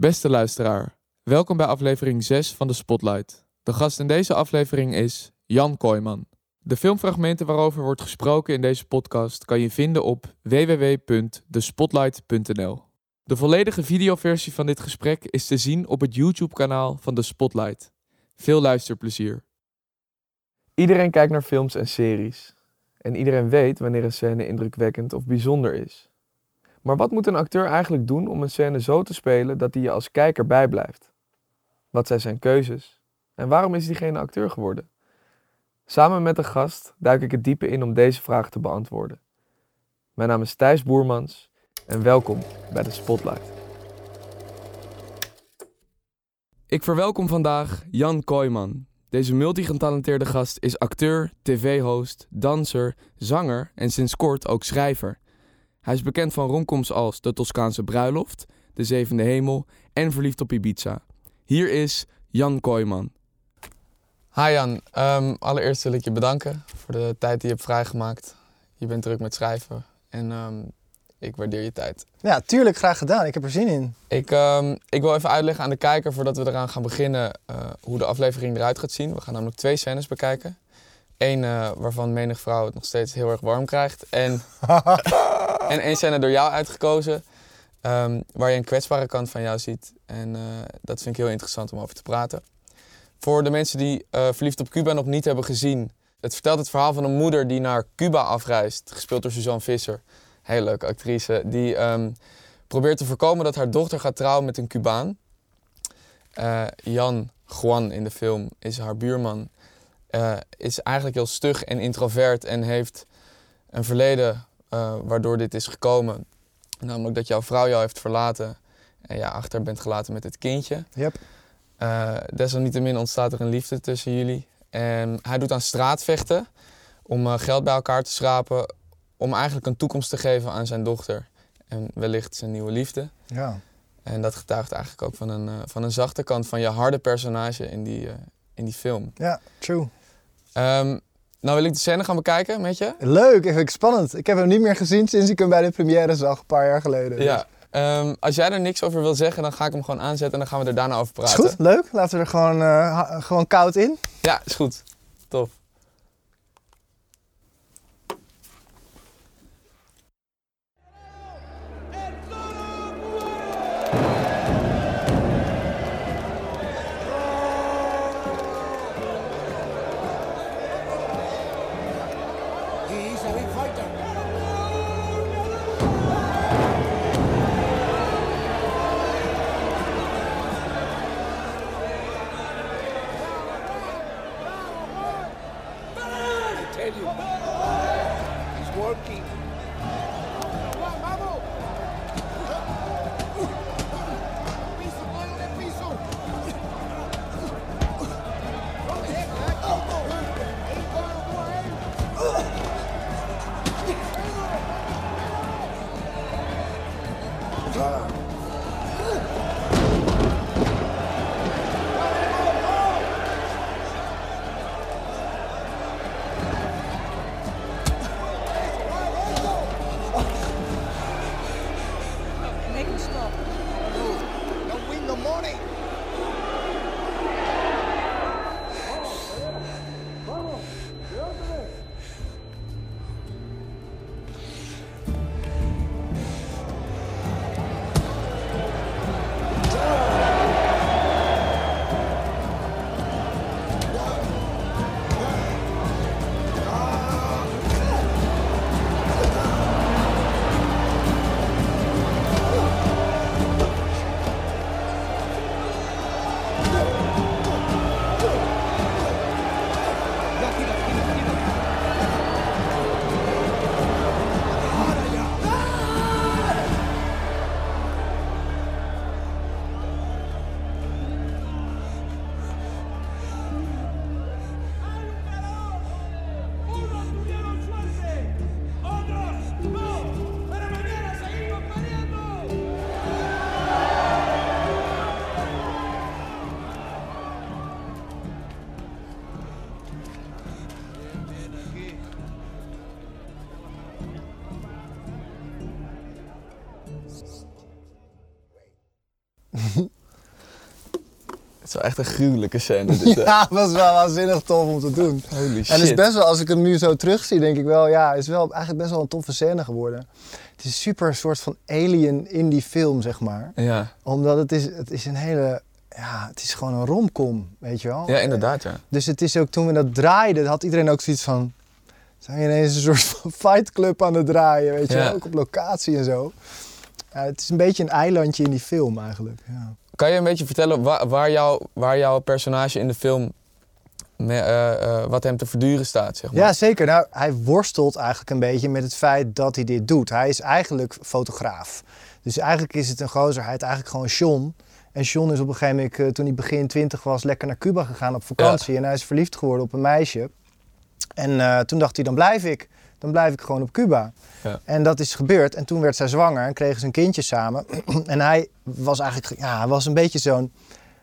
Beste luisteraar, welkom bij aflevering 6 van de Spotlight. De gast in deze aflevering is Jan Kooijman. De filmfragmenten waarover wordt gesproken in deze podcast kan je vinden op www.despotlight.nl. De volledige videoversie van dit gesprek is te zien op het YouTube-kanaal van de Spotlight. Veel luisterplezier. Iedereen kijkt naar films en series. En iedereen weet wanneer een scène indrukwekkend of bijzonder is. Maar wat moet een acteur eigenlijk doen om een scène zo te spelen dat hij je als kijker bijblijft? Wat zijn zijn keuzes? En waarom is diegene acteur geworden? Samen met een gast duik ik het diepe in om deze vragen te beantwoorden. Mijn naam is Thijs Boermans en welkom bij de Spotlight. Ik verwelkom vandaag Jan Kooijman. Deze multigetalenteerde gast is acteur, tv-host, danser, zanger en sinds kort ook schrijver. Hij is bekend van romcoms als De Toscaanse Bruiloft, De Zevende Hemel en Verliefd op Ibiza. Hier is Jan Kooijman. Hi Jan, Ehm, allereerst wil ik je bedanken voor de tijd die je hebt vrijgemaakt. Je bent druk met schrijven en ehm, ik waardeer je tijd. Ja, tuurlijk, graag gedaan. Ik heb er zin in. Ik, ehm, ik wil even uitleggen aan de kijker voordat we eraan gaan beginnen eh, hoe de aflevering eruit gaat zien. We gaan namelijk twee scènes bekijken. Eén eh, waarvan menig vrouw het nog steeds heel erg warm krijgt. En, en één scène door jou uitgekozen ehm, waar je een kwetsbare kant van jou ziet. En eh, dat vind ik heel interessant om over te praten. Voor de mensen die eh, Verliefd op Cuba nog niet hebben gezien. Het vertelt het verhaal van een moeder die naar Cuba afreist. Gespeeld door Suzanne Visser. Hele leuke actrice. Die ehm, probeert te voorkomen dat haar dochter gaat trouwen met een Cubaan. Eh, Jan Juan in de film is haar buurman. Is eigenlijk heel stug en introvert en heeft een verleden eh, waardoor dit is gekomen. Namelijk dat jouw vrouw jou heeft verlaten en je achter bent gelaten met het kindje. Yep. Eh, desalniettemin ontstaat er een liefde tussen jullie. En hij doet aan straatvechten om eh, geld bij elkaar te schrapen. Om eigenlijk een toekomst te geven aan zijn dochter. En wellicht zijn nieuwe liefde. Ja. En dat getuigt eigenlijk ook van een, van een zachte kant van je harde personage in die, in die film. ja, true. Ehm, nou wil ik de scène gaan bekijken met je. Leuk, vind ik spannend. Ik heb hem niet meer gezien sinds ik hem bij de première zag, een paar jaar geleden. Dus- Ja. Ehm, als jij er niks over wil zeggen, dan ga ik hem gewoon aanzetten en dan gaan we er daarna over Is praten. goed, leuk. Laten we er gewoon, eh, gewoon koud in. Ja, is goed. Tof. Is wel echt een gruwelijke scène. Dit, hè? Ja, was wel waanzinnig tof om te doen. Holy shit. En het is best wel, als ik hem nu zo terugzie, denk ik wel, ja, het is wel eigenlijk best wel een toffe scène geworden. Het is super een soort van alien in die film, zeg maar. Ja. Omdat het is, het is een hele, ja, het is gewoon een romcom, weet je wel. ja, inderdaad, ja. Dus het is ook, toen we dat draaiden, had iedereen ook zoiets van, zijn je ineens een soort van fightclub aan het draaien, weet je Ja. wel, ook op locatie en zo. Ja, het is een beetje een eilandje in die film eigenlijk, ja. Kan je een beetje vertellen waar, waar, jouw, waar jouw personage in de film, me- eh, eh, wat hem te verduren staat, zeg maar? Ja, zeker. Nou, hij worstelt eigenlijk een beetje met het feit dat hij dit doet. Hij is eigenlijk fotograaf. Dus eigenlijk is het een gozer. Hij heet eigenlijk gewoon Sean. En Sean is op een gegeven moment, eh, toen hij begin twintig was, lekker naar Cuba gegaan op vakantie. En hij is verliefd geworden op een meisje. En toen dacht hij, dan blijf ik. Dan blijf ik gewoon op Cuba. Ja. En dat is gebeurd. En toen werd zij zwanger en kregen ze een kindje samen. en hij was eigenlijk, ja, hij was een beetje zo'n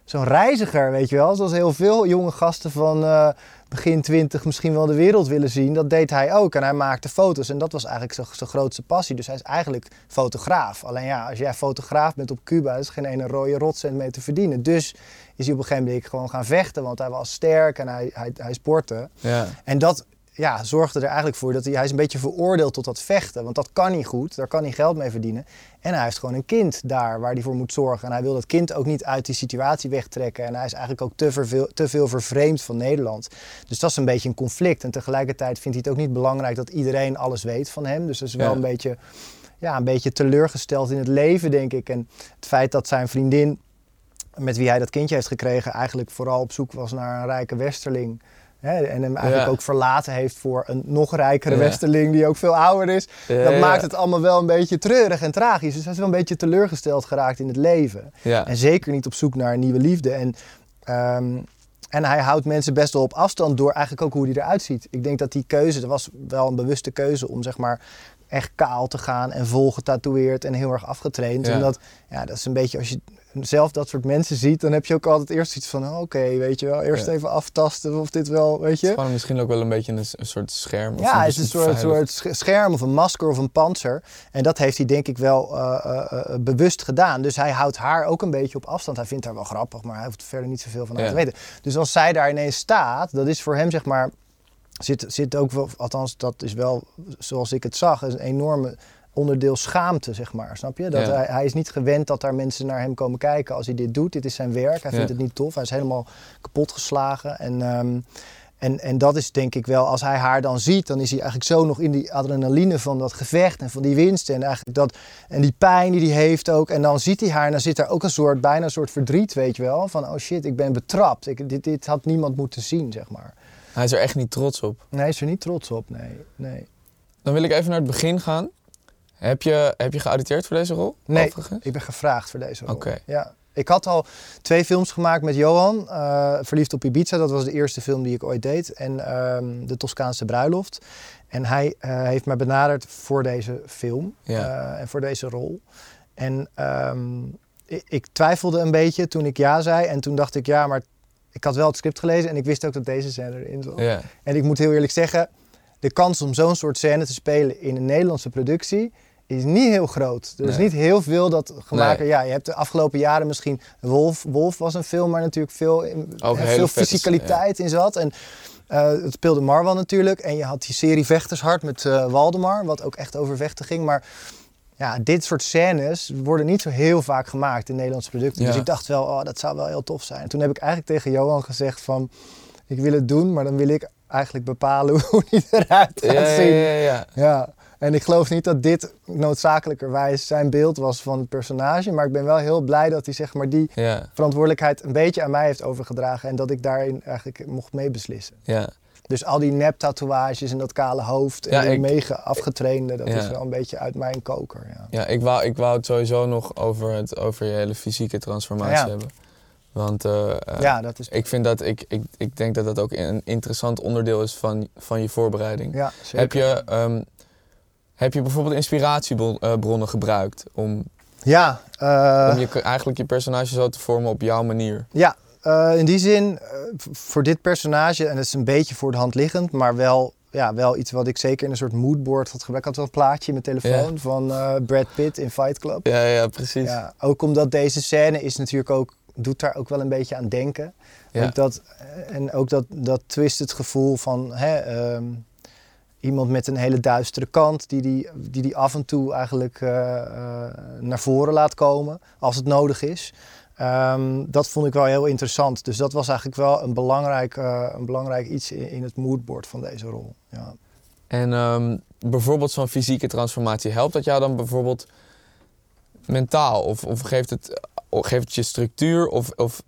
zo'n reiziger, weet je wel. Zoals heel veel jonge gasten van eh, begin twintig misschien wel de wereld willen zien. Dat deed hij ook. En hij maakte foto's. En dat was eigenlijk zijn grootste passie. Dus hij is eigenlijk fotograaf. Alleen ja, als jij fotograaf bent op Cuba, is geen ene rode rotcent mee te verdienen. Dus is hij op een gegeven moment gewoon gaan vechten. Want hij was sterk en hij, hij, hij sportte. Ja. En dat ja, zorgde er eigenlijk voor dat hij, hij is een beetje veroordeeld tot dat vechten. Want dat kan niet goed, daar kan hij geld mee verdienen. En hij heeft gewoon een kind daar waar hij voor moet zorgen. En hij wil dat kind ook niet uit die situatie wegtrekken. En hij is eigenlijk ook te, verveel, te veel vervreemd van Nederland. Dus dat is een beetje een conflict. En tegelijkertijd vindt hij het ook niet belangrijk dat iedereen alles weet van hem. Dus dat is wel Ja. een beetje, ja, een beetje teleurgesteld in het leven, denk ik. En het feit dat zijn vriendin met wie hij dat kindje heeft gekregen, eigenlijk vooral op zoek was naar een rijke westerling. Hè, en hem eigenlijk Ja. ook verlaten heeft voor een nog rijkere Ja. westerling die ook veel ouder is. Ja, dat maakt het allemaal wel een beetje treurig en tragisch. Dus hij is wel een beetje teleurgesteld geraakt in het leven. En zeker niet op zoek naar een nieuwe liefde. En, ehm, en hij houdt mensen best wel op afstand door eigenlijk ook hoe hij eruit ziet. Ik denk dat die keuze, dat was wel een bewuste keuze om zeg maar echt kaal te gaan en vol getatoeëerd en heel erg afgetraind. Ja. En dat, ja, dat is een beetje, als je zelf dat soort mensen ziet, dan heb je ook altijd eerst iets van, oh, oké, weet je wel, eerst Ja. even aftasten of dit wel, weet je. Gewoon misschien ook wel een beetje een, een soort scherm. of Ja, het is een soort, scherm of een masker of een panzer. En dat heeft hij denk ik wel eh, eh, eh, bewust gedaan. Dus hij houdt haar ook een beetje op afstand. Hij vindt haar wel grappig, maar hij hoeft verder niet zoveel van haar Ja. te weten. Dus als zij daar ineens staat, dat is voor hem zeg maar... Zit, zit ook wel, althans dat is wel zoals ik het zag, een enorme onderdeel schaamte, zeg maar. Snap je? Dat Ja. hij, hij is niet gewend dat daar mensen naar hem komen kijken als hij dit doet. Dit is zijn werk. Hij vindt Ja. het niet tof. Hij is helemaal kapotgeslagen. En, ehm, en, en dat is denk ik wel, als hij haar dan ziet, dan is hij eigenlijk zo nog in die adrenaline van dat gevecht en van die winst. En, eigenlijk dat, en die pijn die hij heeft ook. En dan ziet hij haar en dan zit daar ook een soort, bijna een soort verdriet, weet je wel. Van, oh shit, ik ben betrapt. Ik, dit, dit had niemand moeten zien, zeg maar. Hij is er echt niet trots op. Nee, hij is er niet trots op, nee. nee. Dan wil ik even naar het begin gaan. Heb je, heb je geauditeerd voor deze rol? Nee, overigens? ik ben gevraagd voor deze rol. Oké. Ja. Ik had al twee films gemaakt met Johan. eh, Verliefd op Ibiza, dat was de eerste film die ik ooit deed. En ehm, De Toscaanse Bruiloft. En hij eh, heeft mij benaderd voor deze film Ja. eh, en voor deze rol. En ehm, ik, ik twijfelde een beetje toen ik ja zei. En toen dacht ik, ja, maar ik had wel het script gelezen en ik wist ook dat deze scène erin zat. Ja. En ik moet heel eerlijk zeggen, de kans om zo'n soort scène te spelen in een Nederlandse productie is niet heel groot. Er is niet heel veel dat gemaakt. Nee. Ja, je hebt de afgelopen jaren misschien Wolf. Wolf was een film waar natuurlijk veel, veel fysicaliteit in zat. En eh, het speelde Marwan natuurlijk. En je had die serie Vechtershart met eh, Waldemar, wat ook echt over vechten ging. Maar ja, dit soort scènes worden niet zo heel vaak gemaakt in Nederlandse producten. Ja. Dus ik dacht wel, oh, dat zou wel heel tof zijn. En toen heb ik eigenlijk tegen Johan gezegd van, ik wil het doen, maar dan wil ik eigenlijk bepalen hoe die eruit gaat Ja, ja, zien. ja, ja. En ik geloof niet dat dit noodzakelijkerwijs zijn beeld was van het personage. Maar ik ben wel heel blij dat hij zeg maar, die verantwoordelijkheid een beetje aan mij heeft overgedragen. En dat ik daarin eigenlijk mocht meebeslissen. ja. Dus al die nep-tatoeages en dat kale hoofd en Ja, die mega afgetrainde, dat Ja. is wel een beetje uit mijn koker. Ja. ja ik, wou, ik wou het sowieso nog over, het, over je hele fysieke transformatie hebben. Want eh, eh, ja, dat is. ik vind dat, ik, ik, ik denk dat dat ook een interessant onderdeel is van, van je voorbereiding. Ja, zeker. Heb je, ehm, heb je bijvoorbeeld inspiratiebronnen gebruikt om, Ja, eh, om je, eigenlijk je personage zo te vormen op jouw manier? Ja, eh, in die zin, eh, voor dit personage, en dat is een beetje voor de hand liggend, maar wel ja, wel iets wat ik zeker in een soort moodboard had gebruikt. Ik had wel een plaatje in mijn telefoon van eh, Brad Pitt in Fight Club. Ja, ja, precies. Ja, ook omdat deze scène is natuurlijk ook, doet daar ook wel een beetje aan denken. Ja. Ook dat, en ook dat, dat twisted gevoel van hè, ehm, iemand met een hele duistere kant, die die, die, die af en toe eigenlijk naar voren laat komen als het nodig is. Ehm, dat vond ik wel heel interessant. Dus dat was eigenlijk wel een belangrijk, eh, een belangrijk iets in, in het moodboard van deze rol. Ja. En ehm, bijvoorbeeld zo'n fysieke transformatie, helpt dat jou dan bijvoorbeeld mentaal? Of, of geeft, het, of geeft het je structuur? Of, of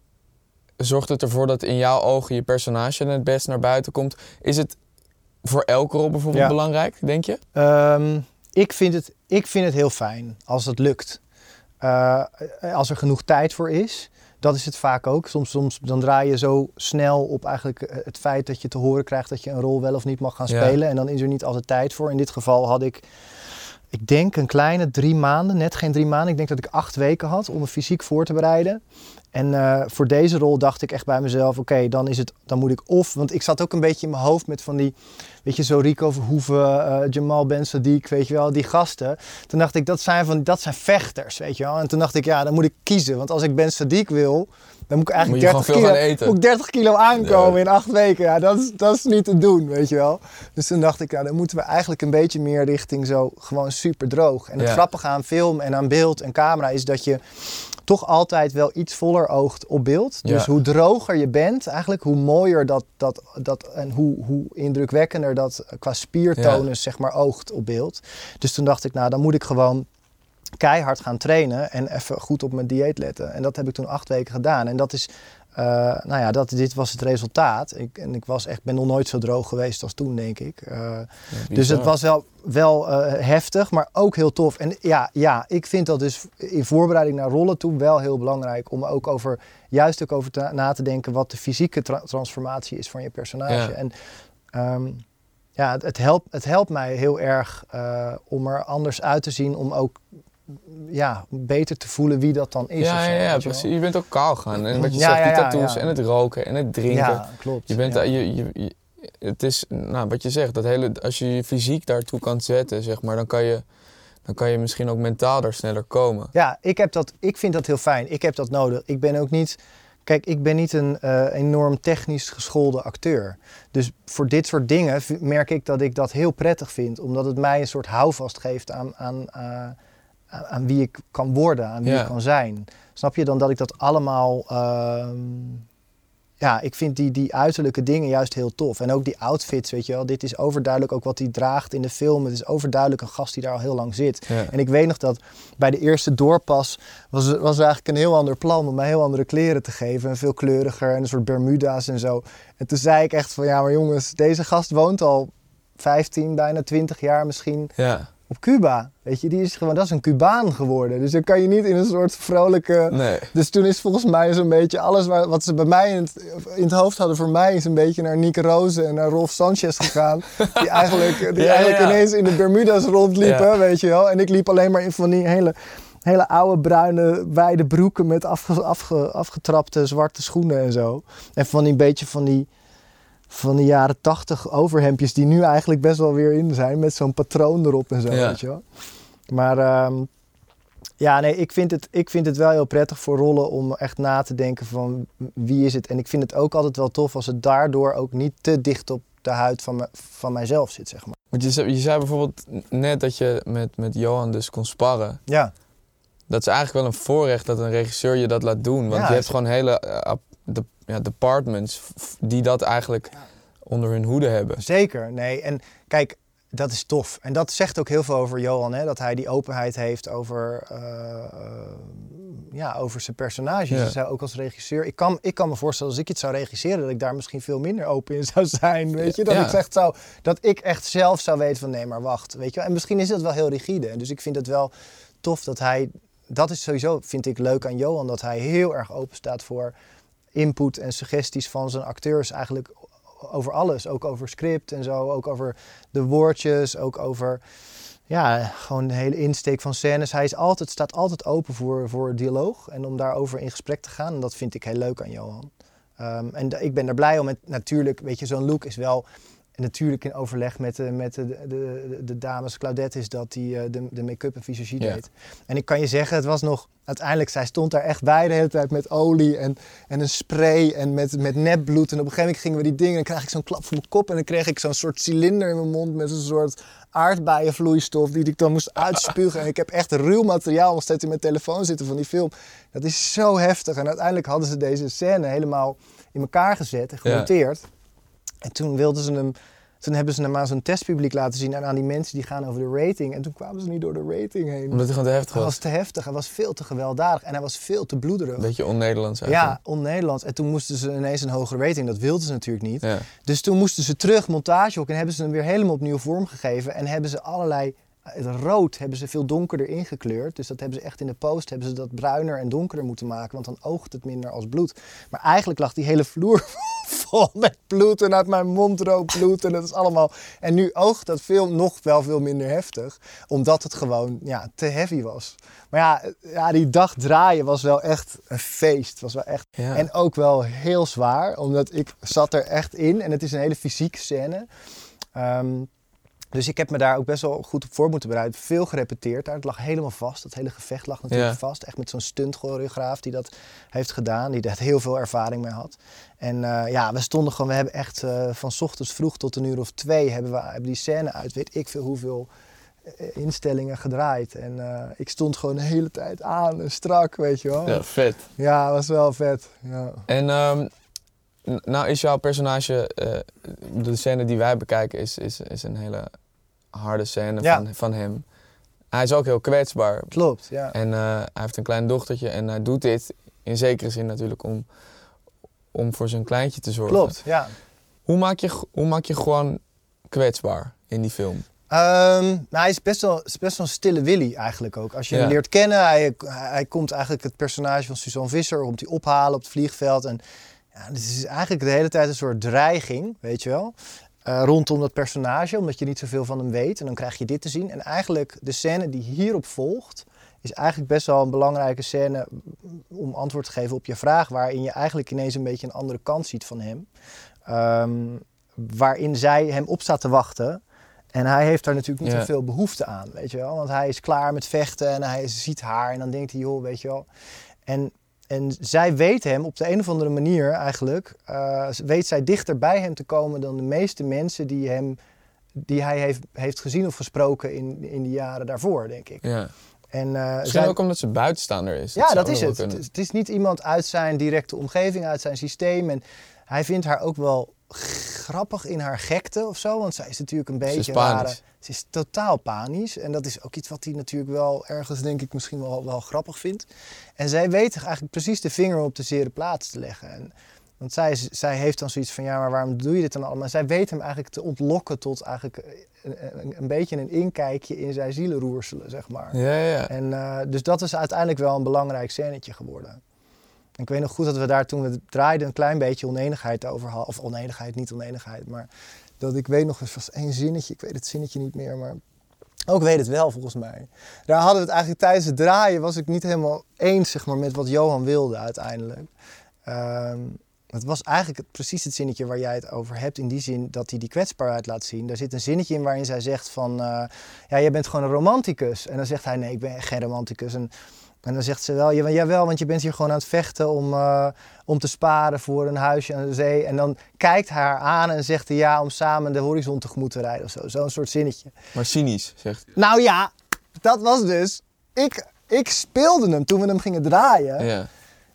zorgt het ervoor dat in jouw ogen je personage het best naar buiten komt? Is het voor elke rol bijvoorbeeld Ja. belangrijk, denk je? Ehm, ik, vind het, ik vind het heel fijn als het lukt. Eh, als er genoeg tijd voor is. Dat is het vaak ook. Soms, soms dan draai je zo snel op eigenlijk eh, het feit dat je te horen krijgt dat je een rol wel of niet mag gaan Ja. spelen. En dan is er niet altijd tijd voor. In dit geval had ik, ik denk een kleine drie maanden, net geen drie maanden. Ik denk dat ik acht weken had om me fysiek voor te bereiden. En eh, voor deze rol dacht ik echt bij mezelf, oké, dan is het, dan moet ik of, want ik zat ook een beetje in mijn hoofd met van die, weet je, zo Rico Verhoeven, eh, Jamal Ben Sadiq, weet je wel, die gasten. Toen dacht ik, dat zijn van, dat zijn vechters, weet je wel. En toen dacht ik, ja, dan moet ik kiezen, want als ik Ben Sadiq wil, dan moet ik eigenlijk Moet je 30 gewoon kilo, eten. moet ik 30 kilo aankomen in acht weken. Ja, dat is, dat is niet te doen, weet je wel. Dus toen dacht ik, ja, dan moeten we eigenlijk een beetje meer richting zo gewoon super droog. En het Ja. grappige aan film en aan beeld en camera is dat je toch altijd wel iets voller oogt op beeld. Dus Ja. hoe droger je bent, eigenlijk hoe mooier dat, dat, dat en hoe, hoe indrukwekkender dat qua spiertonus zeg maar oogt op beeld. Dus toen dacht ik, nou dan moet ik gewoon keihard gaan trainen en even goed op mijn dieet letten. En dat heb ik toen acht weken gedaan. En dat is, eh, nou ja, dat, dit was het resultaat. Ik, en ik was echt, ben nog nooit zo droog geweest als toen, denk ik. Eh, dus het was wel, wel eh, heftig, maar ook heel tof. En ja, ja, ik vind dat dus in voorbereiding naar rollen toe wel heel belangrijk. Om ook over, juist ook over te- na te denken wat de fysieke tra- transformatie is van je personage. Ja. En ehm, ja, het, het, helpt, het helpt mij heel erg om er anders uit te zien. Om ook ja, beter te voelen wie dat dan is. Ja, zo, ja, wel. precies. Je bent ook kaal gaan. En wat je Ja, zegt, die tattoos en het roken en het drinken. Ja, klopt. Je bent, je, je, je- het is, nou, wat je zegt, dat hele, als je je fysiek daartoe kan zetten, zeg maar, dan kan je, dan kan je misschien ook mentaal daar sneller komen. Ja, ik, heb dat, ik vind dat heel fijn. Ik heb dat nodig. Ik ben ook niet. Kijk, ik ben niet een eh, enorm technisch geschoolde acteur. Dus voor dit soort dingen merk ik dat ik dat heel prettig vind. Omdat het mij een soort houvast geeft aan, aan, eh, aan, aan wie ik kan worden, aan wie Ja. ik kan zijn. Snap je dan dat ik dat allemaal. ehm, ja, ik vind die, die uiterlijke dingen juist heel tof. En ook die outfits, weet je wel. Dit is overduidelijk ook wat hij draagt in de film. Het is overduidelijk een gast die daar al heel lang zit. Ja. En ik weet nog dat bij de eerste doorpas was, was eigenlijk een heel ander plan om mij heel andere kleren te geven. En veel kleuriger en een soort bermuda's en zo. En toen zei ik echt van ja, maar jongens, deze gast woont al 15, bijna 20 jaar misschien Ja, op Cuba. Weet je, die is gewoon, dat is een Cubaan geworden. Dus dan kan je niet in een soort vrolijke. nee. Dus toen is volgens mij zo'n beetje alles waar, wat ze bij mij in het, in het hoofd hadden voor mij is een beetje naar Nick Rozen en naar Rolf Sanchez gegaan. Die eigenlijk, die Ja, eigenlijk ja. ineens in de Bermuda's rondliepen, Ja. weet je wel. En ik liep alleen maar in van die hele, hele oude bruine wijde broeken met afge, afge- afgetrapte zwarte schoenen en zo. En van die beetje van die, van die jaren tachtig overhemdjes die nu eigenlijk best wel weer in zijn. Met zo'n patroon erop en zo, Ja. weet je wel. Maar ehm, ja, nee, ik vind, het, ik vind het wel heel prettig voor rollen om echt na te denken van wie is het. En ik vind het ook altijd wel tof als het daardoor ook niet te dicht op de huid van, me, van mijzelf zit, zeg maar. Want je, zei- je zei bijvoorbeeld net dat je met, met Johan dus kon sparren. Ja, Dat is eigenlijk wel een voorrecht dat een regisseur je dat laat doen. Want Ja, je hebt gewoon hele eh, de, ja, departments die dat eigenlijk onder hun hoede hebben. zeker. Nee, en kijk, dat is tof. En dat zegt ook heel veel over Johan, hè? dat hij die openheid heeft over, eh, ja, over zijn personages. Ja. Dus hij ook als regisseur. Ik kan, ik kan me voorstellen, als ik iets zou regisseren, dat ik daar misschien veel minder open in zou zijn. Weet je? Dat, Ja. ik echt zou, dat ik echt zelf zou weten van nee, maar wacht. Weet je? wel. En misschien is dat wel heel rigide. Dus ik vind het wel tof dat hij. Dat is sowieso, vind ik leuk aan Johan, dat hij heel erg open staat voor input en suggesties van zijn acteurs. Eigenlijk over alles. Ook over script en zo. Ook over de woordjes. Ook over ja, gewoon de hele insteek van scènes. Hij is altijd, staat altijd open voor, voor dialoog en om daarover in gesprek te gaan. En dat vind ik heel leuk aan Johan. Ehm, en ik ben er blij om. En natuurlijk, weet je, zo'n look is wel En natuurlijk in overleg met, de, met de, de, de, de dames. Claudette is dat die eh, de, de make-up en visagie deed. En ik kan je zeggen, het was nog... Uiteindelijk, zij stond daar echt bij de hele tijd met olie en, en een spray en met, met nepbloed. En op een gegeven moment gingen we die dingen en dan krijg ik zo'n klap voor mijn kop. En dan kreeg ik zo'n soort cilinder in mijn mond met een soort aardbeienvloeistof die ik dan moest uitspugen. En ik heb echt ruw materiaal nog steeds in mijn telefoon zitten van die film. Dat is zo heftig. En uiteindelijk hadden ze deze scène helemaal in elkaar gezet en Ja. En toen wilden ze hem, toen hebben ze hem aan zo'n testpubliek laten zien en aan die mensen die gaan over de rating. En toen kwamen ze niet door de rating heen. Omdat hij gewoon te heftig Hij was. was te heftig, hij was veel te gewelddadig en hij was veel te bloederig. Beetje on-Nederlands eigenlijk. Ja, on-Nederlands. En toen moesten ze ineens een hogere rating. Dat wilden ze natuurlijk niet. Ja. Dus toen moesten ze terug montagehok en hebben ze hem weer helemaal opnieuw vormgegeven. En hebben ze allerlei... Het rood hebben ze veel donkerder ingekleurd. Dus dat hebben ze echt in de post hebben ze dat bruiner en donkerder moeten maken. Want dan oogt het minder als bloed. Maar eigenlijk lag die hele vloer vol met bloed. En uit mijn mond rook bloed. En dat is allemaal... En nu oogt dat veel, nog wel veel minder heftig. Omdat het gewoon ja, te heavy was. Maar ja, ja, die dag draaien was wel echt een feest. Was wel echt... Ja. En ook wel heel zwaar, omdat ik zat er echt in. En het is een hele fysieke scène. Ehm, dus ik heb me daar ook best wel goed op voor moeten bereiden. Veel gerepeteerd daar. Het lag helemaal vast. Het hele gevecht lag natuurlijk Ja. vast. Echt met zo'n stunt-choreograaf die dat heeft gedaan. Die daar heel veel ervaring mee had. En eh, ja, we stonden gewoon... We hebben echt eh, van ochtends vroeg tot een uur of twee... hebben we hebben die scène uit weet ik veel hoeveel eh, instellingen gedraaid. En ik stond gewoon de hele tijd aan en strak, weet je wel. Ja, vet. Ja, was wel vet. Ja. En ehm, nou is jouw personage, eh, de scène die wij bekijken, is, is, is een hele harde scène Ja. van, van hem. Hij is ook heel kwetsbaar. Klopt, ja. En eh, hij heeft een klein dochtertje en hij doet dit in zekere zin natuurlijk om, om voor zijn kleintje te zorgen. Klopt, ja. Hoe maak, je, hoe maak je gewoon kwetsbaar in die film? Ehm, nou, hij is best wel, is best wel een stille Willy eigenlijk ook. Als je Ja. hem leert kennen, hij, hij komt eigenlijk het personage van Suzanne Visser, komt hij ophalen op het vliegveld. En ja, het is eigenlijk de hele tijd een soort dreiging, weet je wel. eh, rondom dat personage, omdat je niet zoveel van hem weet. En dan krijg je dit te zien. En eigenlijk de scène die hierop volgt, is eigenlijk best wel een belangrijke scène om antwoord te geven op je vraag. Waarin je eigenlijk ineens een beetje een andere kant ziet van hem. Ehm, waarin zij hem op staat te wachten. En hij heeft daar natuurlijk niet Ja. zoveel behoefte aan, weet je wel. Want hij is klaar met vechten en hij ziet haar en dan denkt hij, joh, weet je wel. En, en zij weet hem op de een of andere manier eigenlijk, eh, weet zij dichter bij hem te komen dan de meeste mensen die, hem, die hij heeft, heeft gezien of gesproken in, in de jaren daarvoor, denk ik. Ja. En, eh, Misschien zij- ook omdat ze buitenstaander is. ja, dat is het. Het kunnen. is, het is niet iemand uit zijn directe omgeving, uit zijn systeem. En hij vindt haar ook wel grappig in haar gekte of zo. Want zij is natuurlijk een Ze beetje is rare... Ze is totaal panisch. En dat is ook iets wat hij natuurlijk wel ergens, denk ik, misschien wel, wel grappig vindt. En zij weet eigenlijk precies de vinger op de zere plaats te leggen. En, want zij, zij heeft dan zoiets van, ja, maar waarom doe je dit dan allemaal? Zij weet hem eigenlijk te ontlokken tot eigenlijk een, een, een beetje een inkijkje in zijn zielenroerselen, zeg maar. Ja, ja. En, eh, dus dat is uiteindelijk wel een belangrijk scènetje geworden. En ik weet nog goed dat we daar toen we draaiden een klein beetje oneenigheid over hadden. Of oneenigheid, niet oneenigheid, maar dat ik weet nog eens was één zinnetje. Ik weet het zinnetje niet meer, maar ook weet het wel volgens mij. Daar hadden we het eigenlijk tijdens het draaien was ik niet helemaal eens zeg maar, met wat Johan wilde uiteindelijk. Ehm, het was eigenlijk precies het zinnetje waar jij het over hebt. In die zin dat hij die kwetsbaarheid laat zien. Daar zit een zinnetje in waarin zij zegt van... eh, ja, jij bent gewoon een romanticus. En dan zegt hij, nee, ik ben geen romanticus. En, en dan zegt ze wel, ja, jawel, want je bent hier gewoon aan het vechten om, eh, om te sparen voor een huisje aan de zee. En dan kijkt haar aan en zegt hij ja, om samen de horizon tegemoet te rijden of zo. Zo'n soort zinnetje. Maar cynisch, zegt hij. Nou ja, dat was dus... Ik, ik speelde hem toen we hem gingen draaien. Ja.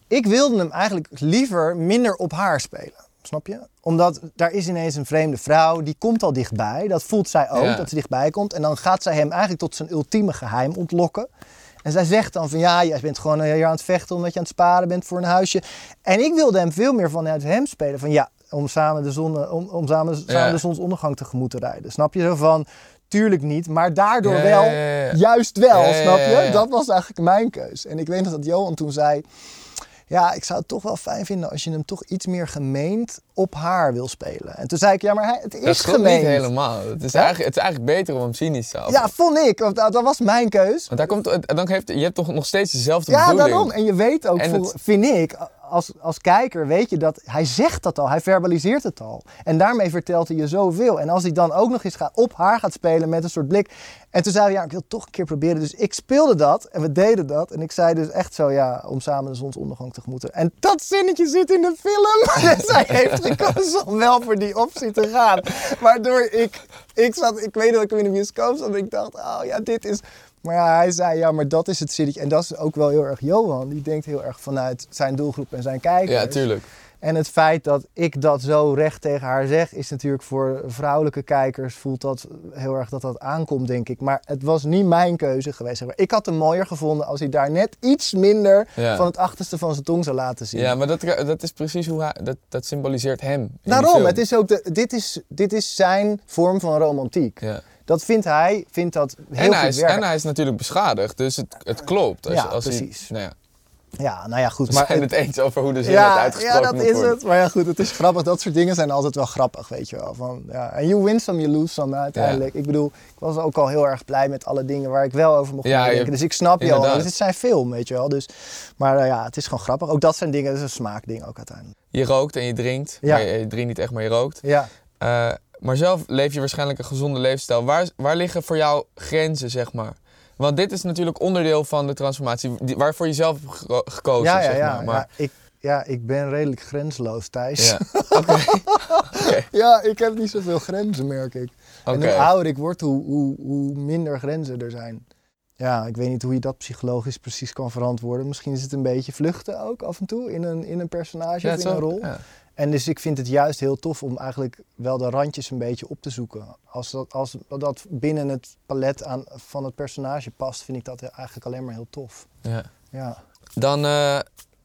Ik wilde hem eigenlijk liever minder op haar spelen. Snap je? Omdat daar is ineens een vreemde vrouw, die komt al dichtbij. Dat voelt zij ook, Ja. dat ze dichtbij komt. En dan gaat zij hem eigenlijk tot zijn ultieme geheim ontlokken. En zij zegt dan van ja, jij bent gewoon hier aan het vechten omdat je aan het sparen bent voor een huisje. En ik wilde hem veel meer vanuit hem spelen. Van ja, om samen de, zon, om, om samen, samen de zonsondergang tegemoet te rijden. Snap je? Zo van, tuurlijk niet, maar daardoor Ja, wel, ja, juist wel, snap je? Dat was eigenlijk mijn keus. En ik weet nog dat Johan toen zei... Ja, ik zou het toch wel fijn vinden als je hem toch iets meer gemeend op haar wil spelen. En toen zei ik, ja, maar hij- het Dat is klopt gemeend. niet helemaal. Het is, Ja? eigenlijk, het is eigenlijk beter om hem cynisch te houden. Ja, vond ik. Want Dat, dat was mijn keus. Want daar komt, dan heeft, je hebt toch nog steeds dezelfde Ja, bedoeling. daarom. En je weet ook, En voor- het- vind ik, als, als kijker weet je dat hij zegt dat al, hij verbaliseert het al. En daarmee vertelt hij je zoveel. En als hij dan ook nog eens gaat, op haar gaat spelen met een soort blik. En toen zei hij, ja, ik wil toch een keer proberen. Dus ik speelde dat en we deden dat. En ik zei dus echt zo, ja, om samen de zonsondergang te moeten. En dat zinnetje zit in de film. Zij heeft gekozen om wel voor die optie te gaan. Waardoor ik, ik zat, ik weet dat ik in de bioscoop zat en ik dacht, oh ja, dit is... Maar ja, hij zei, ja, maar dat is het zinnetje. En dat is ook wel heel erg Johan. Die denkt heel erg vanuit zijn doelgroep en zijn kijkers. Ja, tuurlijk. En het feit dat ik dat zo recht tegen haar zeg, is natuurlijk voor vrouwelijke kijkers voelt dat heel erg dat dat aankomt, denk ik. Maar het was niet mijn keuze geweest. zeg maar. Ik had het mooier gevonden als hij daar net iets minder Ja. van het achterste van zijn tong zou laten zien. Ja, maar dat, dat is precies hoe hij... Dat, dat symboliseert hem. Daarom, het is ook de, dit, is, dit is zijn vorm van romantiek. Ja. Dat vindt hij, vindt dat heel En hij, goed is, werken. en hij is natuurlijk beschadigd, dus het, het klopt. Als, Ja, als hij- precies. nou ja, Ja, nou ja, goed. we maar zijn het- het eens over hoe de zin ja, uitgesproken ja, dat is worden. het. Maar ja, goed, het is grappig. Dat soort dingen zijn altijd wel grappig, weet je wel. Van, ja. En you win some, you lose some uiteindelijk. Ik bedoel, ik was ook al heel erg blij met alle dingen waar ik wel over mocht Ja, nadenken. je- Dus ik snap je al. Dus dit zijn film, weet je wel. Dus, maar eh, ja, het is gewoon grappig. Ook dat zijn dingen, dat is een smaakding ook uiteindelijk. Je rookt en je drinkt. Ja. Maar je, je drinkt niet echt, maar je rookt. Ja. Eh, maar zelf leef je waarschijnlijk een gezonde levensstijl. Waar, waar liggen voor jou grenzen, zeg maar? Want dit is natuurlijk onderdeel van de transformatie waarvoor je zelf hebt gekozen, Ja, ja, zeg ja. maar. maar ja, ik, ja, ik ben redelijk grensloos, Thijs. ja. Ja, ik heb niet zoveel grenzen, merk ik. En hoe ouder ik word, hoe, hoe, hoe minder grenzen er zijn. Ja, ik weet niet hoe je dat psychologisch precies kan verantwoorden. Misschien is het een beetje vluchten ook af en toe in een, in een personage Ja, of in een rol. ja. En dus ik vind het juist heel tof om eigenlijk wel de randjes een beetje op te zoeken. Als dat, als dat binnen het palet aan, van het personage past, vind ik dat eigenlijk alleen maar heel tof. Ja. Ja, Dan, eh,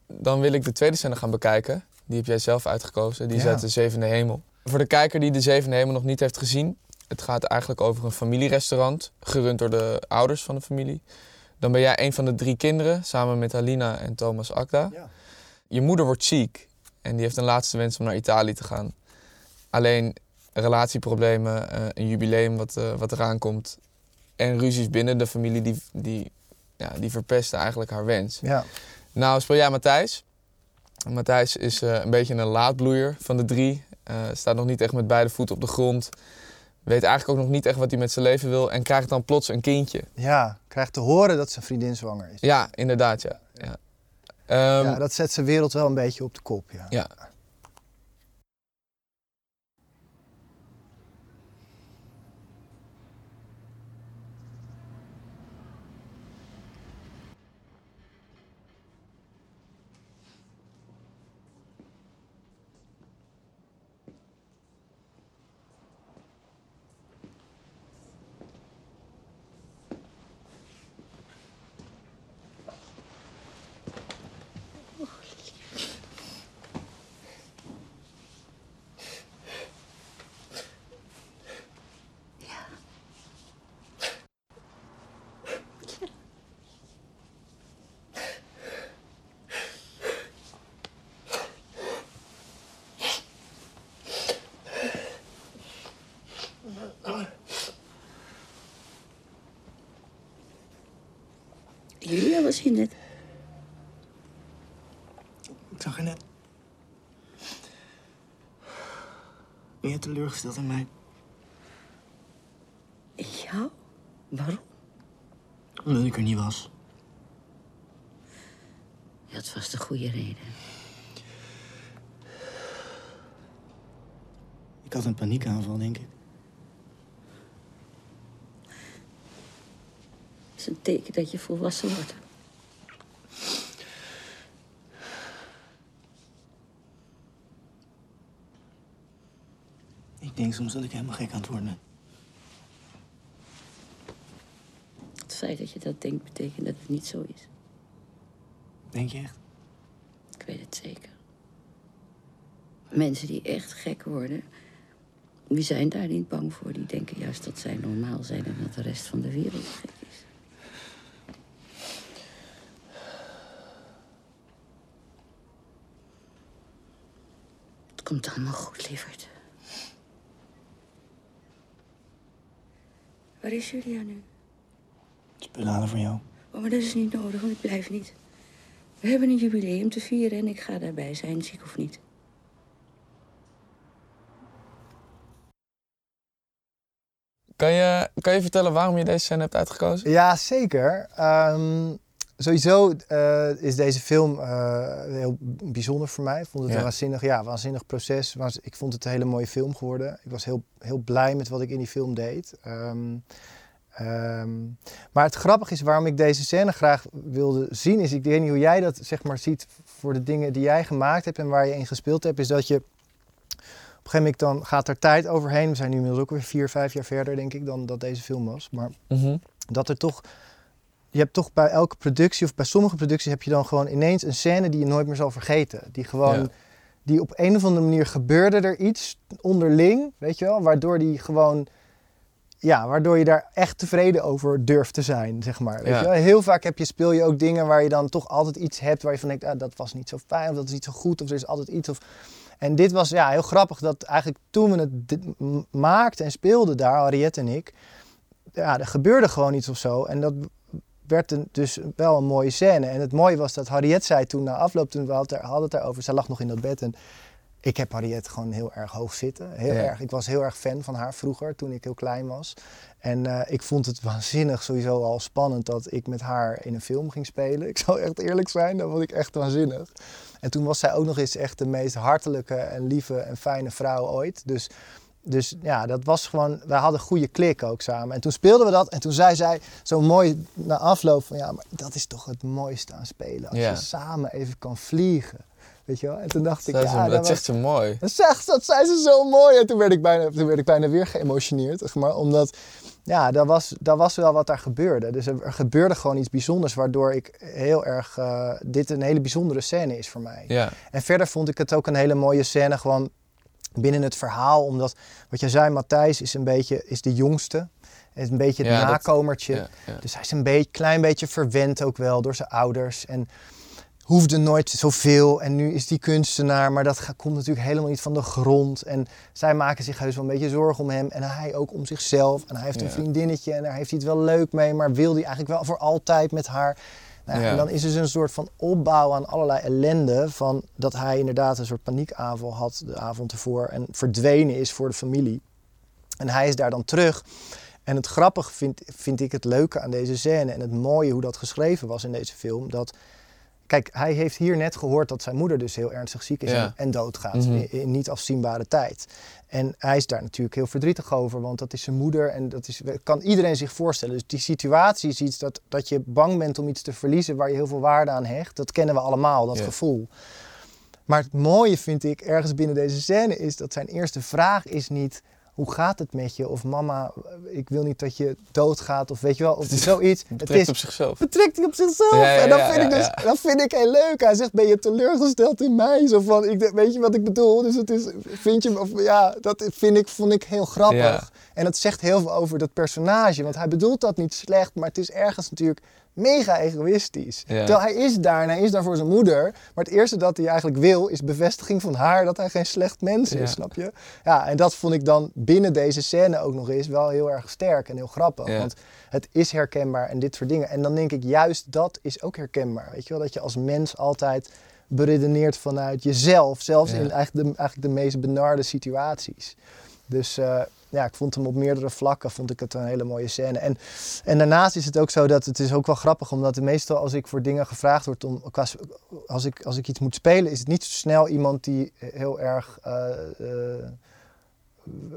dan wil ik de tweede scène gaan bekijken. Die heb jij zelf uitgekozen. Die is Ja. uit de Zevende Hemel. Voor de kijker die de Zevende Hemel nog niet heeft gezien. Het gaat eigenlijk over een familierestaurant. Gerund door de ouders van de familie. Dan ben jij een van de drie kinderen. Samen met Alina en Thomas Akda. Ja. Je moeder wordt ziek. En die heeft een laatste wens om naar Italië te gaan. Alleen relatieproblemen, eh, een jubileum wat, eh, wat eraan komt. En ruzies binnen de familie die, die, ja, die verpesten eigenlijk haar wens. ja. Nou, speel jij Matthijs. Matthijs is eh, een beetje een laadbloeier van de drie. Staat nog niet echt met beide voeten op de grond. Weet eigenlijk ook nog niet echt wat hij met zijn leven wil. En krijgt dan plots een kindje. ja, krijgt te horen dat zijn vriendin zwanger is. Ja, inderdaad, ja. ja. Ehm, ja, dat zet zijn wereld wel een beetje op de kop. Ja. ja. Julia was hier net. Ik zag haar net. Ben je teleurgesteld in mij? Ja? Waarom? Omdat ik er niet was. Ja, het was de goede reden. Ik had een paniekaanval, denk ik. Is een teken dat je volwassen wordt. Ik denk soms dat ik helemaal gek aan het worden ben. Het feit dat je dat denkt, betekent dat het niet zo is. Denk je echt? Ik weet het zeker. Mensen die echt gek worden, die zijn daar niet bang voor. Die denken juist dat zij normaal zijn en dat de rest van de wereld gek is. Komt allemaal goed, lieverd. Waar is Julia nu? Spullen halen voor jou. Oh, maar dat is niet nodig, want ik blijf niet. We hebben een jubileum te vieren en ik ga daarbij zijn, ziek of niet. Kan je, kan je vertellen waarom je deze scène hebt uitgekozen? Ja, zeker. Ehm, sowieso eh, is deze film eh, heel bijzonder voor mij. Ik vond het Ja. een waanzinnig, ja, waanzinnig proces. Ik vond het een hele mooie film geworden. Ik was heel, heel blij met wat ik in die film deed. Ehm, ehm, maar het grappige is waarom ik deze scène graag wilde zien, is ik weet niet hoe jij dat zeg maar ziet voor de dingen die jij gemaakt hebt en waar je in gespeeld hebt, is dat je op een gegeven moment dan gaat er tijd overheen. We zijn nu inmiddels ook weer vier, vijf jaar verder, denk ik, dan dat deze film was. Maar Mhm. dat er toch. Je hebt toch bij elke productie of bij sommige producties heb je dan gewoon ineens een scène die je nooit meer zal vergeten. Die gewoon. Ja. Die op een of andere manier gebeurde er iets onderling, weet je wel, waardoor die gewoon. Ja, waardoor je daar echt tevreden over durft te zijn, zeg maar. Weet Ja. je wel? Heel vaak heb je, speel je ook dingen waar je dan toch altijd iets hebt waar je van denkt, ah, dat was niet zo fijn, of dat is niet zo goed, of er is altijd iets. Of... En dit was ja, heel grappig dat eigenlijk toen we het maakten en speelden daar, Henriette en ik, ja, er gebeurde gewoon iets of zo. En dat werd een, dus wel een mooie scène. En het mooie was dat Harriet zei toen na afloop, toen we hadden het daarover, zij lag nog in dat bed en ik heb Harriet gewoon heel erg hoog zitten. Heel Ja. erg. Ik was heel erg fan van haar vroeger, toen ik heel klein was. En eh, ik vond het waanzinnig sowieso al spannend dat ik met haar in een film ging spelen. Ik zal echt eerlijk zijn, dat vond ik echt waanzinnig. En toen was zij ook nog eens echt de meest hartelijke en lieve en fijne vrouw ooit. Dus, dus ja, dat was gewoon, wij hadden goede klik ook samen. En toen speelden we dat en toen zei zij zo mooi na afloop van ja, maar dat is toch het mooiste aan spelen. Als Ja. je samen even kan vliegen. Weet je wel? En toen dacht ik, Dat, ja, dat was- zegt ze mooi. dat zegt, dat zei ze zo mooi. En toen werd ik bijna, toen werd ik bijna weer geëmotioneerd. Zeg maar, omdat, ja, dat was, dat was wel wat daar gebeurde. Dus er, er gebeurde gewoon iets bijzonders, waardoor ik heel erg, eh, dit een hele bijzondere scène is voor mij. Ja, En verder vond ik het ook een hele mooie scène, gewoon binnen het verhaal. Omdat, wat jij zei, Matthijs is een beetje, is de jongste. Is een beetje het Ja, dat- nakomertje. ja, ja. Dus hij is een beetje, klein beetje verwend ook wel door zijn ouders. En hoefde nooit zoveel. En nu is die kunstenaar, maar dat komt natuurlijk helemaal niet van de grond. En zij maken zich heus wel een beetje zorgen om hem. En hij ook om zichzelf. En hij heeft een vriendinnetje en daar heeft hij het wel leuk mee. Maar wil hij eigenlijk wel voor altijd met haar. Nou, Ja. En dan is er dus een soort van opbouw aan allerlei ellende. Van dat hij inderdaad een soort paniekaanval had de avond ervoor. En verdwenen is voor de familie. En hij is daar dan terug. En het grappige vind, vind ik het leuke aan deze scène en het mooie hoe dat geschreven was in deze film. Dat, kijk, hij heeft hier net gehoord dat zijn moeder dus heel ernstig ziek is Ja. en, en doodgaat Mhm. in, in niet afzienbare tijd. En hij is daar natuurlijk heel verdrietig over, want dat is zijn moeder en dat is, kan iedereen zich voorstellen. Dus die situatie is iets dat, dat je bang bent om iets te verliezen waar je heel veel waarde aan hecht. Dat kennen we allemaal, dat Ja. gevoel. Maar het mooie vind ik ergens binnen deze scène is dat zijn eerste vraag is niet hoe gaat het met je? Of mama, ik wil niet dat je doodgaat of weet je wel, of zoiets. Het betrekt is op zichzelf. betrekt hij op zichzelf. Ja, ja, en dat ja, vind ik dus, dat vind ik heel leuk. Hij zegt, ben je teleurgesteld in mij? Zo van, ik, weet je wat ik bedoel? Dus het is, vind je, of ja, dat vind ik, vond ik heel grappig. En dat zegt heel veel over dat personage, want hij bedoelt dat niet slecht, maar het is ergens natuurlijk mega egoïstisch. Ja. Terwijl hij is daar en hij is daar voor zijn moeder. Maar het eerste dat hij eigenlijk wil is bevestiging van haar dat hij geen slecht mens is, Ja. snap je? Ja, en dat vond ik dan binnen deze scène ook nog eens wel heel erg sterk en heel grappig. Ja. Want het is herkenbaar en dit soort dingen. En dan denk ik, juist dat is ook herkenbaar. Weet je wel, dat je als mens altijd beredeneert vanuit jezelf. Zelfs in eigenlijk de, eigenlijk de meest benarde situaties. Dus eh, ja, ik vond hem op meerdere vlakken vond ik het een hele mooie scène. En, en daarnaast is het ook zo dat het is ook wel grappig, omdat meestal als ik voor dingen gevraagd word om als ik, als ik iets moet spelen, is het niet zo snel iemand die heel erg eh, eh,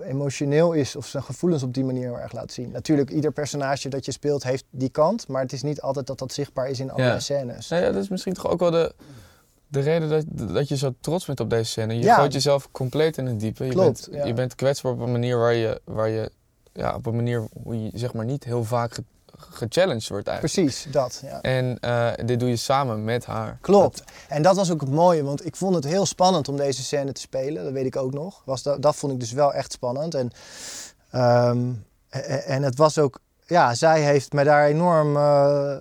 emotioneel is of zijn gevoelens op die manier heel erg laat zien. Natuurlijk, ieder personage dat je speelt heeft die kant, maar het is niet altijd dat dat zichtbaar is in Ja. scènes. Nou ja, dat is misschien toch ook wel de, de reden dat, dat je zo trots bent op deze scène. Je Ja. gooit jezelf compleet in het diepe. Je, Klopt, bent, ja. je bent kwetsbaar op een manier waar je, waar je ja, op een manier hoe je zeg maar niet heel vaak ge- gechallenged wordt eigenlijk. Precies, dat. Ja. En eh, dit doe je samen met haar. Klopt. En dat was ook het mooie, want ik vond het heel spannend om deze scène te spelen. Dat weet ik ook nog. Was dat, dat vond ik dus wel echt spannend. En, ehm, e- en het was ook, ja, zij heeft me daar enorm eh,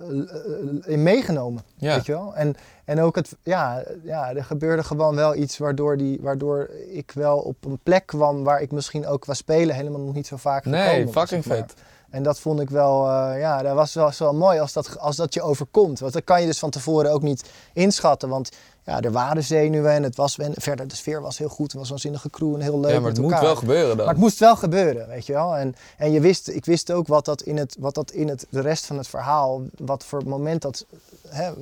in meegenomen. Ja. Weet je wel? En, en ook het, ja, ja, er gebeurde gewoon wel iets waardoor, die, waardoor ik wel op een plek kwam waar ik misschien ook qua spelen helemaal nog niet zo vaak Nee, gekomen was, fucking vet. En dat vond ik wel, eh, ja, dat was wel, mooi als dat, als dat je overkomt. Want dat kan je dus van tevoren ook niet inschatten. Want ja, er waren zenuwen en het was, en verder de sfeer was heel goed. Het was een zinnige crew en heel leuk Ja, maar het moet elkaar. wel gebeuren dan. Maar het moest wel gebeuren, weet je wel. En, en je wist, ik wist ook wat dat in, het, wat dat in het, de rest van het verhaal, wat voor moment dat, hè,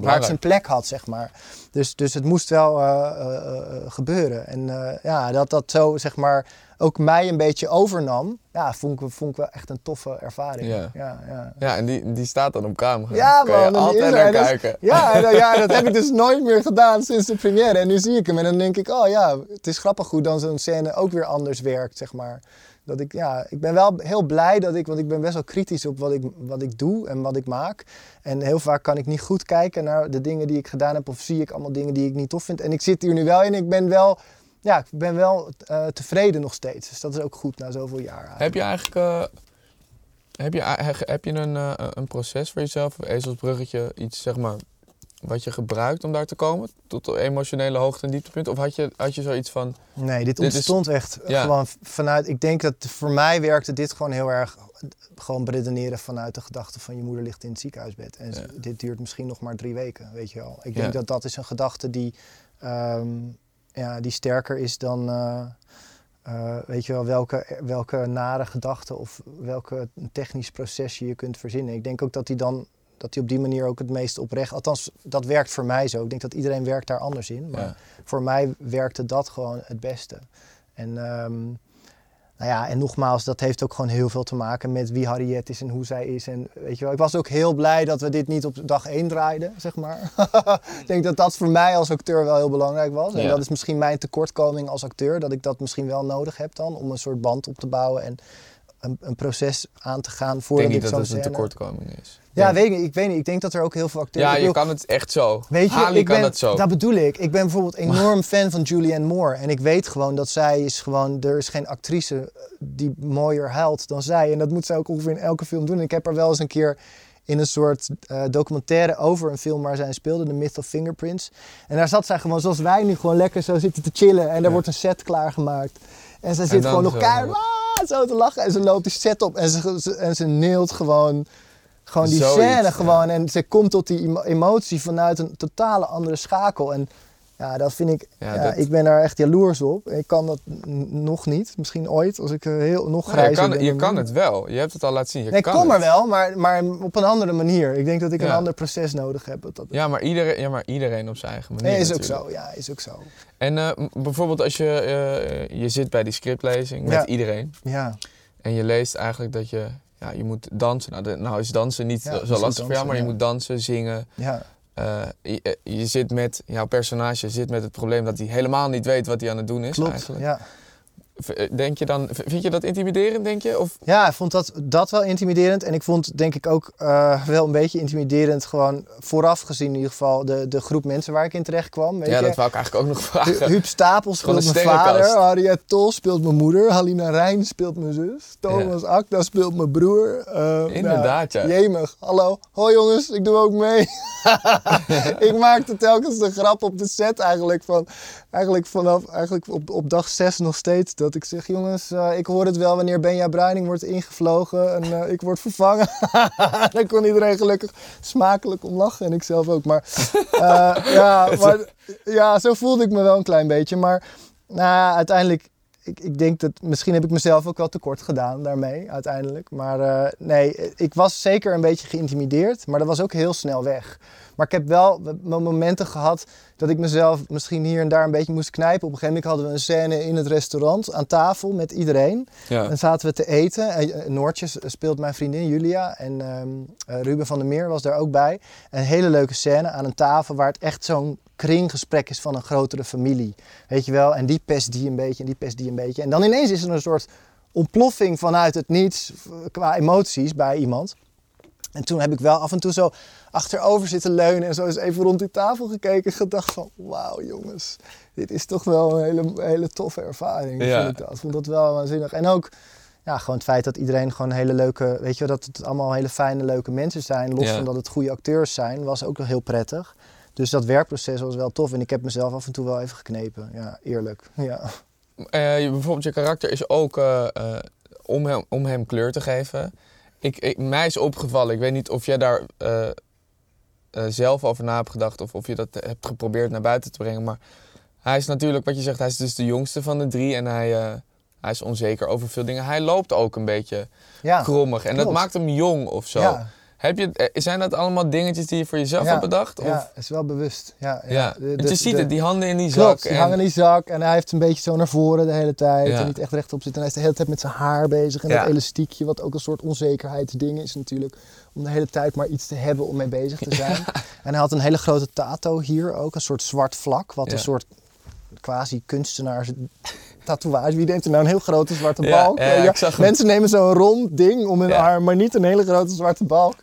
waar het zijn plek had, zeg maar. Dus, dus het moest wel eh, eh, eh, gebeuren. En ja, dat dat zo, zeg maar, ook mij een beetje overnam, ja, vond ik, vond ik wel echt een toffe ervaring. Ja. ja, ja. Ja, en die, die staat dan op camera. Ja, Kan man. altijd naar kijken. Ja, en, eh, ja, dat heb ik dus nooit meer gedaan sinds de première. En nu zie ik hem en dan denk ik, oh ja, het is grappig hoe dan zo'n scène ook weer anders werkt, zeg maar. Dat ik, ja, ik ben wel heel blij dat ik, want ik ben best wel kritisch op wat ik, wat ik doe en wat ik maak. En heel vaak kan ik niet goed kijken naar de dingen die ik gedaan heb of zie ik allemaal dingen die ik niet tof vind. En ik zit hier nu wel in, ik ben wel, ja, ik ben wel eh, tevreden nog steeds. Dus dat is ook goed na zoveel jaar. Heb je eigenlijk eh, heb je, he- heb je een, eh, een proces voor jezelf, een ezelsbruggetje, iets zeg maar, wat je gebruikt om daar te komen? Tot de emotionele hoogte- en dieptepunt? Of had je, had je zoiets van, Nee, dit Dit is- ontstond echt Ja. gewoon vanuit. Ik denk dat voor mij werkte dit gewoon heel erg. Gewoon beredeneren vanuit de gedachte van je moeder ligt in het ziekenhuisbed. En Ja. dit duurt misschien nog maar drie weken, weet je wel. Ik Ja. denk dat dat is een gedachte die, ehm, ja, die sterker is dan. eh, eh, weet je wel, welke, welke nare gedachte of welke technisch proces je je kunt verzinnen. Ik denk ook dat die dan dat die op die manier ook het meest oprecht. Althans, dat werkt voor mij zo. Ik denk dat iedereen werkt daar anders in. Maar Ja. voor mij werkte dat gewoon het beste. En, ehm, nou ja, en nogmaals, dat heeft ook gewoon heel veel te maken met wie Harriet is en hoe zij is. En weet je wel, ik was ook heel blij dat we dit niet op dag één draaiden, zeg maar. ik denk dat dat voor mij als acteur wel heel belangrijk was. En dat is misschien mijn tekortkoming als acteur, dat ik dat misschien wel nodig heb dan, om een soort band op te bouwen en een, een proces aan te gaan ik voordat denk ik niet dat het een tekortkoming is. Ja, weet ik, ik weet niet. Ik denk dat er ook heel veel acteurs... ja, ik je bedoel, kan het echt zo. Weet je, Ali ik kan ben, het zo. Dat bedoel ik. Ik ben bijvoorbeeld enorm fan van Julianne Moore. En ik weet gewoon dat zij is gewoon... Er is geen actrice eh, die mooier huilt dan zij. En dat moet zij ook ongeveer in elke film doen. En ik heb haar wel eens een keer in een soort eh, documentaire over een film waar zij in speelde, The Myth of Fingerprints. En daar zat zij gewoon zoals wij nu gewoon lekker zo zitten te chillen. En er Ja. wordt een set klaargemaakt. En zij zit gewoon nog keihard "Ah!" zo te lachen. En ze loopt die set op en ze, ze- en ze neelt gewoon... Gewoon die Zoiets, scène ja. gewoon. En ze komt tot die emo- emotie vanuit een totale andere schakel. En ja, dat vind ik... Ja, Ja, dat- Ik ben daar echt jaloers op. Ik kan dat nog niet. Misschien ooit, als ik eh, heel, nog Nou, je grijzer kan, je kan het wel. Je hebt het al laten zien. Je Nee, ik kan kom er wel, maar, maar op een andere manier. Ik denk dat ik een ander proces nodig heb. Dat, Ja maar, iedereen, ja, maar iedereen op zijn eigen manier. nee, is ook zo. Ja, is ook zo. En eh, bijvoorbeeld als je, eh, je zit bij die scriptlezing met iedereen. Ja. En je leest eigenlijk dat je, ja, je moet dansen. Nou, de- nou is dansen niet Ja, zo lastig voor jou, maar je moet dansen, zingen. Ja. Eh, je, eh, je zit met, jouw personage zit met het probleem dat hij helemaal niet weet wat hij aan het doen is Klopt. eigenlijk. Ja. Eh, Denk je dan, vind je dat intimiderend, denk je? Of, Ja, ik vond dat, dat wel intimiderend. En ik vond denk ik ook eh, wel een beetje intimiderend. Gewoon vooraf gezien in ieder geval de, de groep mensen waar ik in terecht kwam. Weet ja, je? dat wou ik eigenlijk ook nog vragen. Huub Stapel speelt mijn vader. Harriet Tol speelt mijn moeder. Halina Rijn speelt mijn zus. Thomas Akda speelt mijn broer. Eh, Inderdaad, nou, ja. Jemig. Hallo. Hoi jongens, ik doe ook mee. ik maakte telkens de grap op de set eigenlijk. Van, eigenlijk vanaf eigenlijk op, op dag 6 nog steeds. Dat ik zeg, jongens, eh, ik hoor het wel wanneer Benja Bruining wordt ingevlogen. En eh, ik word vervangen. Dan kon iedereen gelukkig smakelijk om lachen. En ik zelf ook. Maar, eh, ja, maar ja, zo voelde ik me wel een klein beetje. Maar nou, uiteindelijk, ik, ik denk dat misschien heb ik mezelf ook wel tekort gedaan daarmee uiteindelijk. Maar nee, ik was zeker een beetje geïntimideerd, maar dat was ook heel snel weg. Maar ik heb wel momenten gehad dat ik mezelf misschien hier en daar een beetje moest knijpen. Op een gegeven moment hadden we een scène in het restaurant aan tafel met iedereen. Ja. Dan zaten we te eten. En, eh, Noortje speelt mijn vriendin Julia. En ehm, eh, Ruben van der Meer was daar ook bij. Een hele leuke scène aan een tafel waar het echt zo'n kringgesprek is van een grotere familie. Weet je wel? En die pest die een beetje en die pest die een beetje. En dan ineens is er een soort ontploffing vanuit het niets qua emoties bij iemand. En toen heb ik wel af en toe zo achterover zitten leunen en zo eens even rond die tafel gekeken en gedacht van wauw jongens, dit is toch wel een hele, hele toffe ervaring. Ja. Vond ik dat. Vond dat wel waanzinnig. En ook ja, gewoon het feit dat iedereen gewoon hele leuke, weet je wel, dat het allemaal hele fijne, leuke mensen zijn. Los Ja. van dat het goede acteurs zijn, was ook wel heel prettig. Dus dat werkproces was wel tof en ik heb mezelf af en toe wel even geknepen. Ja, eerlijk. Ja. Eh, bijvoorbeeld je karakter is ook eh, eh, om hem, om hem kleur te geven. Ik, ik, mij is opgevallen, ik weet niet of jij daar eh, eh, zelf over na hebt gedacht of of je dat hebt geprobeerd naar buiten te brengen. Maar hij is natuurlijk, wat je zegt, hij is dus de jongste van de drie en hij, eh, hij is onzeker over veel dingen. Hij loopt ook een beetje Ja, krommig en dat maakt hem jong of zo. Ja. Heb je, eh, zijn dat allemaal dingetjes die je voor jezelf ja, hebt bedacht? Of? Ja, is wel bewust. Ja, ja. Ja, De- want de- je ziet de- het, die handen in die zak. Die en- hangen in die zak en hij heeft een beetje zo naar voren de hele tijd en niet echt rechtop zitten. En hij is de hele tijd met zijn haar bezig en dat elastiekje, wat ook een soort onzekerheidsding is natuurlijk. Om de hele tijd maar iets te hebben om mee bezig te zijn. En hij had een hele grote tato hier ook, een soort zwart vlak, wat een soort quasi kunstenaars tatoeage. Wie neemt er nou een heel grote zwarte balk? ja. Mensen nemen zo'n rond ding om hun arm, maar niet een hele grote zwarte balk.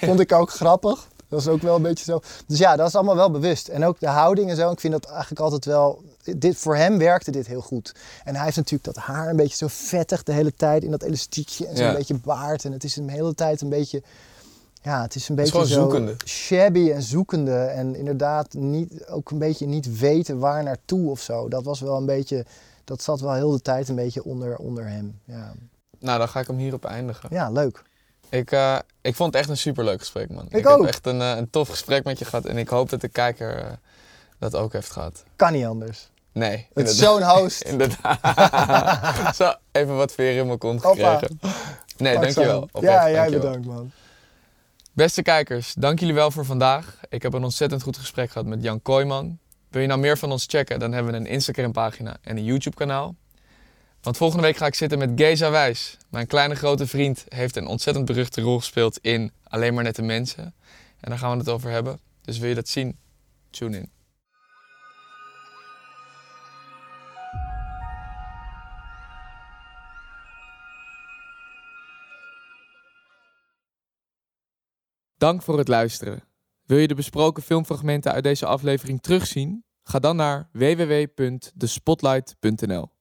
Vond ik ook grappig. Dat is ook wel een beetje zo. Dus ja, dat is allemaal wel bewust. En ook de houding en zo. Ik vind dat eigenlijk altijd wel. Dit, voor hem werkte dit heel goed. En hij heeft natuurlijk dat haar een beetje zo vettig de hele tijd in dat elastiekje en zo'n beetje baard. En het is hem de hele tijd een beetje. Ja, het is een is beetje zo shabby en zoekende. En inderdaad niet, ook een beetje niet weten waar naartoe of zo. Dat was wel een beetje. Dat zat wel heel de tijd een beetje onder, onder hem. Ja, Nou, dan ga ik hem hierop eindigen. ja leuk. Ik, eh, ik vond het echt een superleuk gesprek, man. Ik heb ook. echt een, eh, een tof gesprek met je gehad en ik hoop dat de kijker eh, dat ook heeft gehad. Kan niet anders. Nee, Het is zo'n host. Inderdaad. Zo, even wat veer in mijn kont Hoppa. gekregen. Nee, Pak dankjewel. Oprecht, Ja, jij dankjewel. bedankt man. Beste kijkers, dank jullie wel voor vandaag. Ik heb een ontzettend goed gesprek gehad met Jan Kooijman. Wil je nou meer van ons checken, dan hebben we een Instagram pagina en een YouTube kanaal. Want volgende week ga ik zitten met Geza Wijs. Mijn kleine grote vriend heeft een ontzettend beruchte rol gespeeld in Alleen maar nette mensen. En daar gaan we het over hebben. Dus wil je dat zien? Tune in. Dank voor het luisteren. Wil je de besproken filmfragmenten uit deze aflevering terugzien? Ga dan naar www.thespotlight.nl.